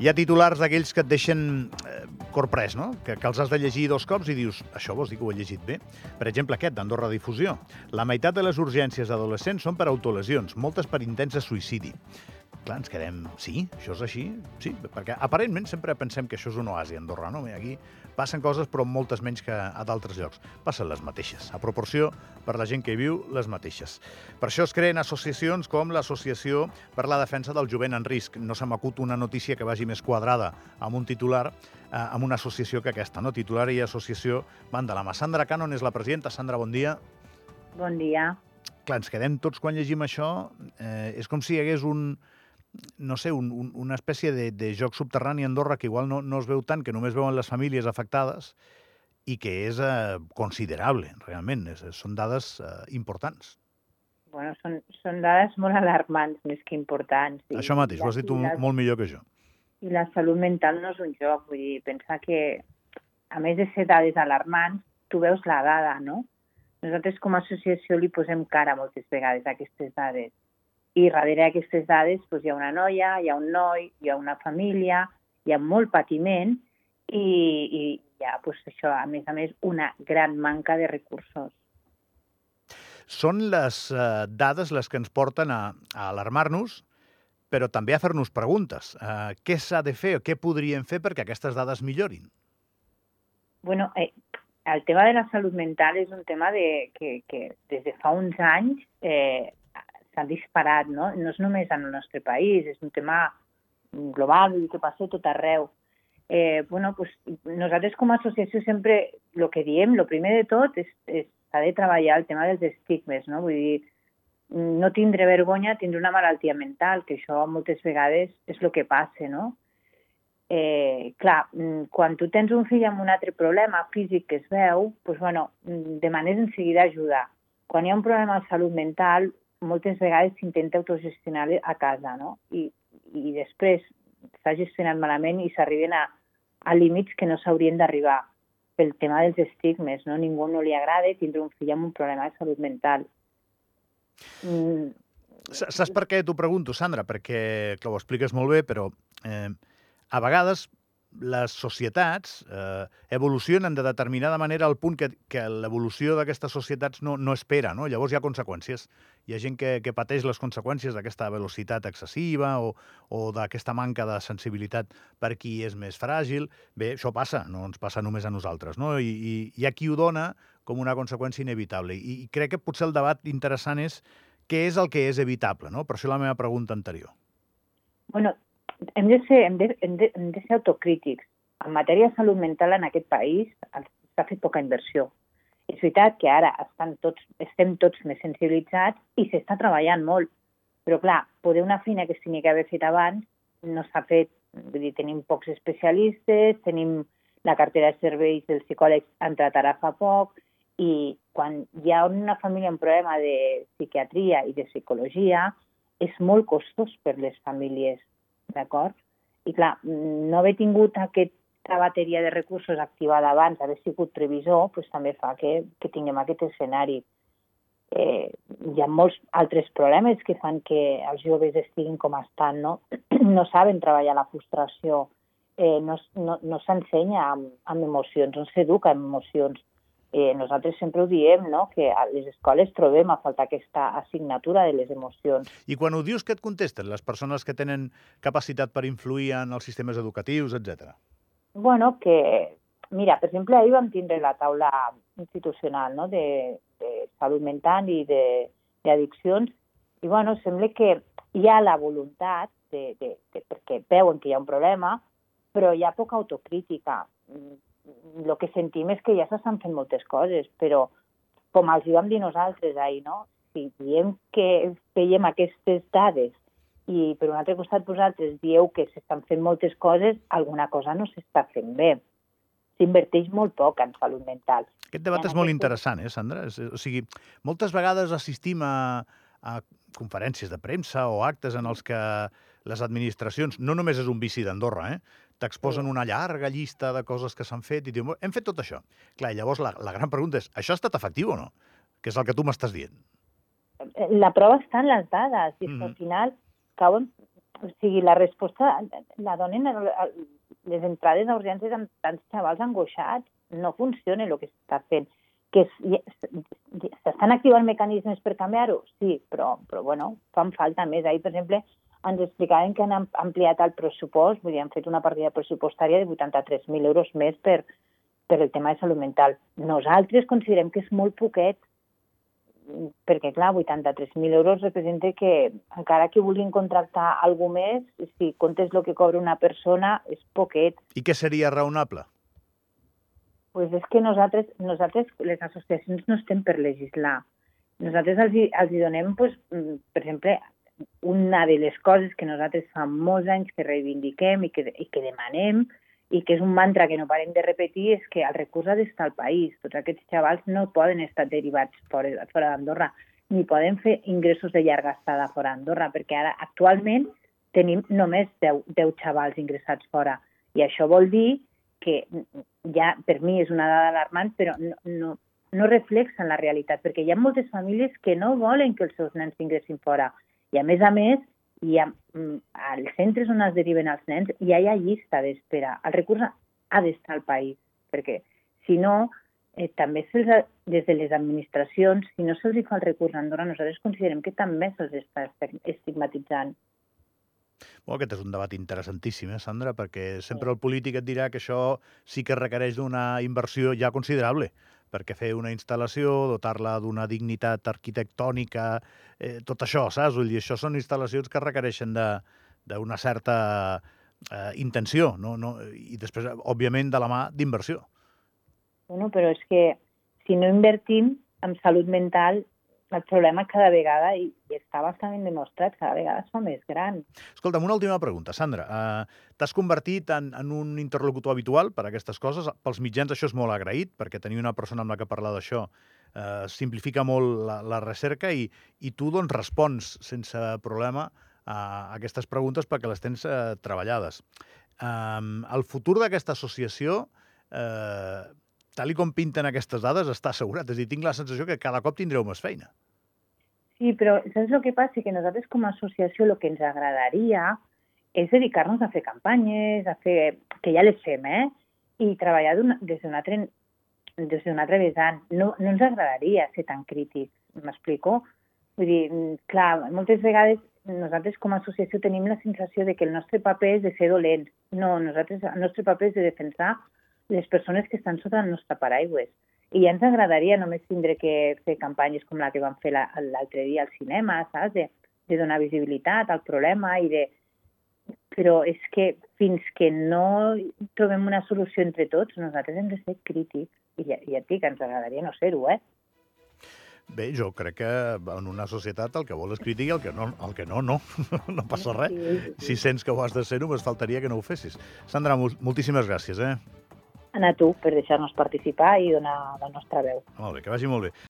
Hi ha titulars d'aquells que et deixen eh, corprès, no? Que, que els has de llegir dos cops i dius, això vols dir que ho he llegit bé? Per exemple, aquest, d'Andorra Difusió. La meitat de les urgències adolescents són per autolesions, moltes per intents de suïcidi clar, ens quedem... Sí, això és així? Sí, perquè aparentment sempre pensem que això és un oasi a Andorra, no? Aquí passen coses, però moltes menys que a d'altres llocs. Passen les mateixes, a proporció, per la gent que hi viu, les mateixes. Per això es creen associacions com l'Associació per la Defensa del Jovent en Risc. No se m'acut una notícia que vagi més quadrada amb un titular, eh, amb una associació que aquesta, no? Titular i associació van de la mà. Sandra Cannon és la presidenta. Sandra, bon dia. Bon dia. Clar, ens quedem tots quan llegim això. Eh, és com si hi hagués un, no sé, un, un, una espècie de, de joc subterrani a Andorra que igual no, no es veu tant, que només veuen les famílies afectades i que és eh, considerable, realment. És, són dades eh, importants. Bueno, són, són dades molt alarmants, més que importants. I, Això mateix, ho has dit tu la, molt millor que jo. I la salut mental no és un joc, vull dir, pensar que, a més de ser dades alarmants, tu veus la dada, no? Nosaltres com a associació li posem cara moltes vegades a aquestes dades i darrere d'aquestes dades doncs, hi ha una noia, hi ha un noi, hi ha una família, hi ha molt patiment i, i hi ha doncs, això, a més a més, una gran manca de recursos. Són les eh, dades les que ens porten a, a alarmar-nos, però també a fer-nos preguntes. Eh, què s'ha de fer o què podríem fer perquè aquestes dades millorin? Bueno, eh, el tema de la salut mental és un tema de, que, que des de fa uns anys eh, s'ha disparat, no? No és només en el nostre país, és un tema global i que passa tot arreu. Eh, bueno, pues, nosaltres com a associació sempre el que diem, el primer de tot, és, és s'ha de treballar el tema dels estigmes, no? Vull dir, no tindre vergonya, tindre una malaltia mental, que això moltes vegades és el que passa, no? Eh, clar, quan tu tens un fill amb un altre problema físic que es veu, doncs, bueno, demanes en seguida ajuda. Quan hi ha un problema de salut mental, moltes vegades s'intenta autogestionar a casa, no? I, i després s'ha gestionat malament i s'arriben a, a límits que no s'haurien d'arribar pel tema dels estigmes, no? Ningú no li agrada tindre un fill amb un problema de salut mental. Mm. Saps per què t'ho pregunto, Sandra? Perquè, clar, ho expliques molt bé, però eh, a vegades les societats eh, evolucionen de determinada manera al punt que, que l'evolució d'aquestes societats no, no espera, no? Llavors hi ha conseqüències. Hi ha gent que, que pateix les conseqüències d'aquesta velocitat excessiva o, o d'aquesta manca de sensibilitat per qui és més fràgil. Bé, això passa, no ens passa només a nosaltres, no? I, i hi ha qui ho dona com una conseqüència inevitable. I, i crec que potser el debat interessant és què és el que és evitable, no? Per això la meva pregunta anterior. Bueno, hem de ser, hem de, hem de, hem de ser autocrítics. En matèria de salut mental en aquest país s'ha fet poca inversió. És veritat que ara estan tots, estem tots més sensibilitzats i s'està treballant molt. Però, clar, poder una feina que s'hauria d'haver fet abans no s'ha fet. Vull dir, tenim pocs especialistes, tenim la cartera de serveis dels psicòlegs entrat ara fa poc, i quan hi ha una família amb problema de psiquiatria i de psicologia, és molt costós per les famílies d'acord? I clar, no haver tingut aquesta bateria de recursos activada abans, haver sigut previsor, pues, també fa que, que tinguem aquest escenari. Eh, hi ha molts altres problemes que fan que els joves estiguin com estan, no? no saben treballar la frustració, eh, no, no, no s'ensenya amb, amb emocions, no s'educa amb emocions eh, nosaltres sempre ho diem, no? que a les escoles trobem a faltar aquesta assignatura de les emocions. I quan ho dius, què et contesten les persones que tenen capacitat per influir en els sistemes educatius, etc? Bueno, que, mira, per exemple, ahir vam tindre la taula institucional no? de, de salut mental i d'addiccions, i bueno, sembla que hi ha la voluntat, de, de, de, perquè veuen que hi ha un problema, però hi ha poca autocrítica el que sentim és que ja s'estan fent moltes coses, però com els hi vam dir nosaltres ahir, no? Si diem que veiem aquestes dades i per un altre costat vosaltres dieu que s'estan fent moltes coses, alguna cosa no s'està fent bé. S'inverteix molt poc en salut mental. Aquest debat és molt interessant, eh, Sandra? O sigui, moltes vegades assistim a, a conferències de premsa o actes en els que les administracions, no només és un vici d'Andorra, eh? t'exposen una llarga llista de coses que s'han fet i diuen, hem fet tot això. Clar, llavors la, la gran pregunta és, això ha estat efectiu o no? Que és el que tu m'estàs dient. La prova està en les dades, i mm -hmm. al final cauen, o sigui, la resposta la donen les entrades a urgències amb tants xavals angoixats. No funciona el que s'està fent. Que s'estan activant mecanismes per canviar-ho? Sí, però, però bueno, fan falta més. Ahir, per exemple, ens explicaven que han ampliat el pressupost, vull dir, han fet una partida pressupostària de 83.000 euros més per, per el tema de salut mental. Nosaltres considerem que és molt poquet, perquè, clar, 83.000 euros representa que encara que vulguin contractar algú més, si comptes el que cobra una persona, és poquet. I què seria raonable? Pues és que nosaltres, nosaltres, les associacions, no estem per legislar. Nosaltres els, els hi donem, pues, mm, per exemple, una de les coses que nosaltres fa molts anys que reivindiquem i que, i que demanem i que és un mantra que no parem de repetir, és que el recurs ha d'estar al país. Tots aquests xavals no poden estar derivats fora, fora d'Andorra, ni poden fer ingressos de llarga estada fora d'Andorra, perquè ara actualment tenim només 10, 10 xavals ingressats fora. I això vol dir que ja per mi és una dada alarmant, però no, no, no reflexa la realitat, perquè hi ha moltes famílies que no volen que els seus nens ingressin fora. I a més a més, i ha, mm, als centres on es deriven els nens ja hi ha llista d'espera. El recurs ha d'estar al país, perquè si no, eh, també se'ls, des de les administracions, si no se'ls fa el recurs a Andorra, nosaltres considerem que també se'ls està estigmatitzant. Bueno, aquest és un debat interessantíssim, eh, Sandra, perquè sempre el polític et dirà que això sí que requereix d'una inversió ja considerable perquè fer una instal·lació, dotar-la d'una dignitat arquitectònica, eh, tot això, saps? Vull dir, això són instal·lacions que requereixen d'una certa eh, intenció, no? No? i després, òbviament, de la mà d'inversió. Bueno, però és que si no invertim en salut mental, el problema cada vegada, i, està bastant demostrat, cada vegada es fa més gran. Escolta'm, una última pregunta. Sandra, uh, t'has convertit en, en un interlocutor habitual per a aquestes coses. Pels mitjans això és molt agraït, perquè tenir una persona amb la que parlar d'això uh, simplifica molt la, la recerca i, i tu doncs, respons sense problema a aquestes preguntes perquè les tens uh, treballades. Um, el futur d'aquesta associació eh, tal com pinten aquestes dades, està assegurat. És a dir, tinc la sensació que cada cop tindreu més feina. Sí, però saps el que passa? Que nosaltres com a associació el que ens agradaria és dedicar-nos a fer campanyes, a fer, que ja les fem, eh? I treballar des d'un altre, des d'un altre vessant. No, no ens agradaria ser tan crítics, m'explico? Vull dir, clar, moltes vegades nosaltres com a associació tenim la sensació de que el nostre paper és de ser dolents. No, nosaltres, el nostre paper és de defensar les persones que estan sota el nostre paraigües. I ja ens agradaria només tindre que fer campanyes com la que vam fer l'altre dia al cinema, saps? De, de donar visibilitat al problema i de... Però és que fins que no trobem una solució entre tots, nosaltres hem de ser crítics. I ja, ja et dic, ens agradaria no ser-ho, eh? Bé, jo crec que en una societat el que vol és crítica i el que no, el que no, no. no passa res. Si sents que ho has de ser, només faltaria que no ho fessis. Sandra, moltíssimes gràcies, eh? A tu per deixar-nos participar i donar la nostra veu. Molt bé, que vagi molt bé.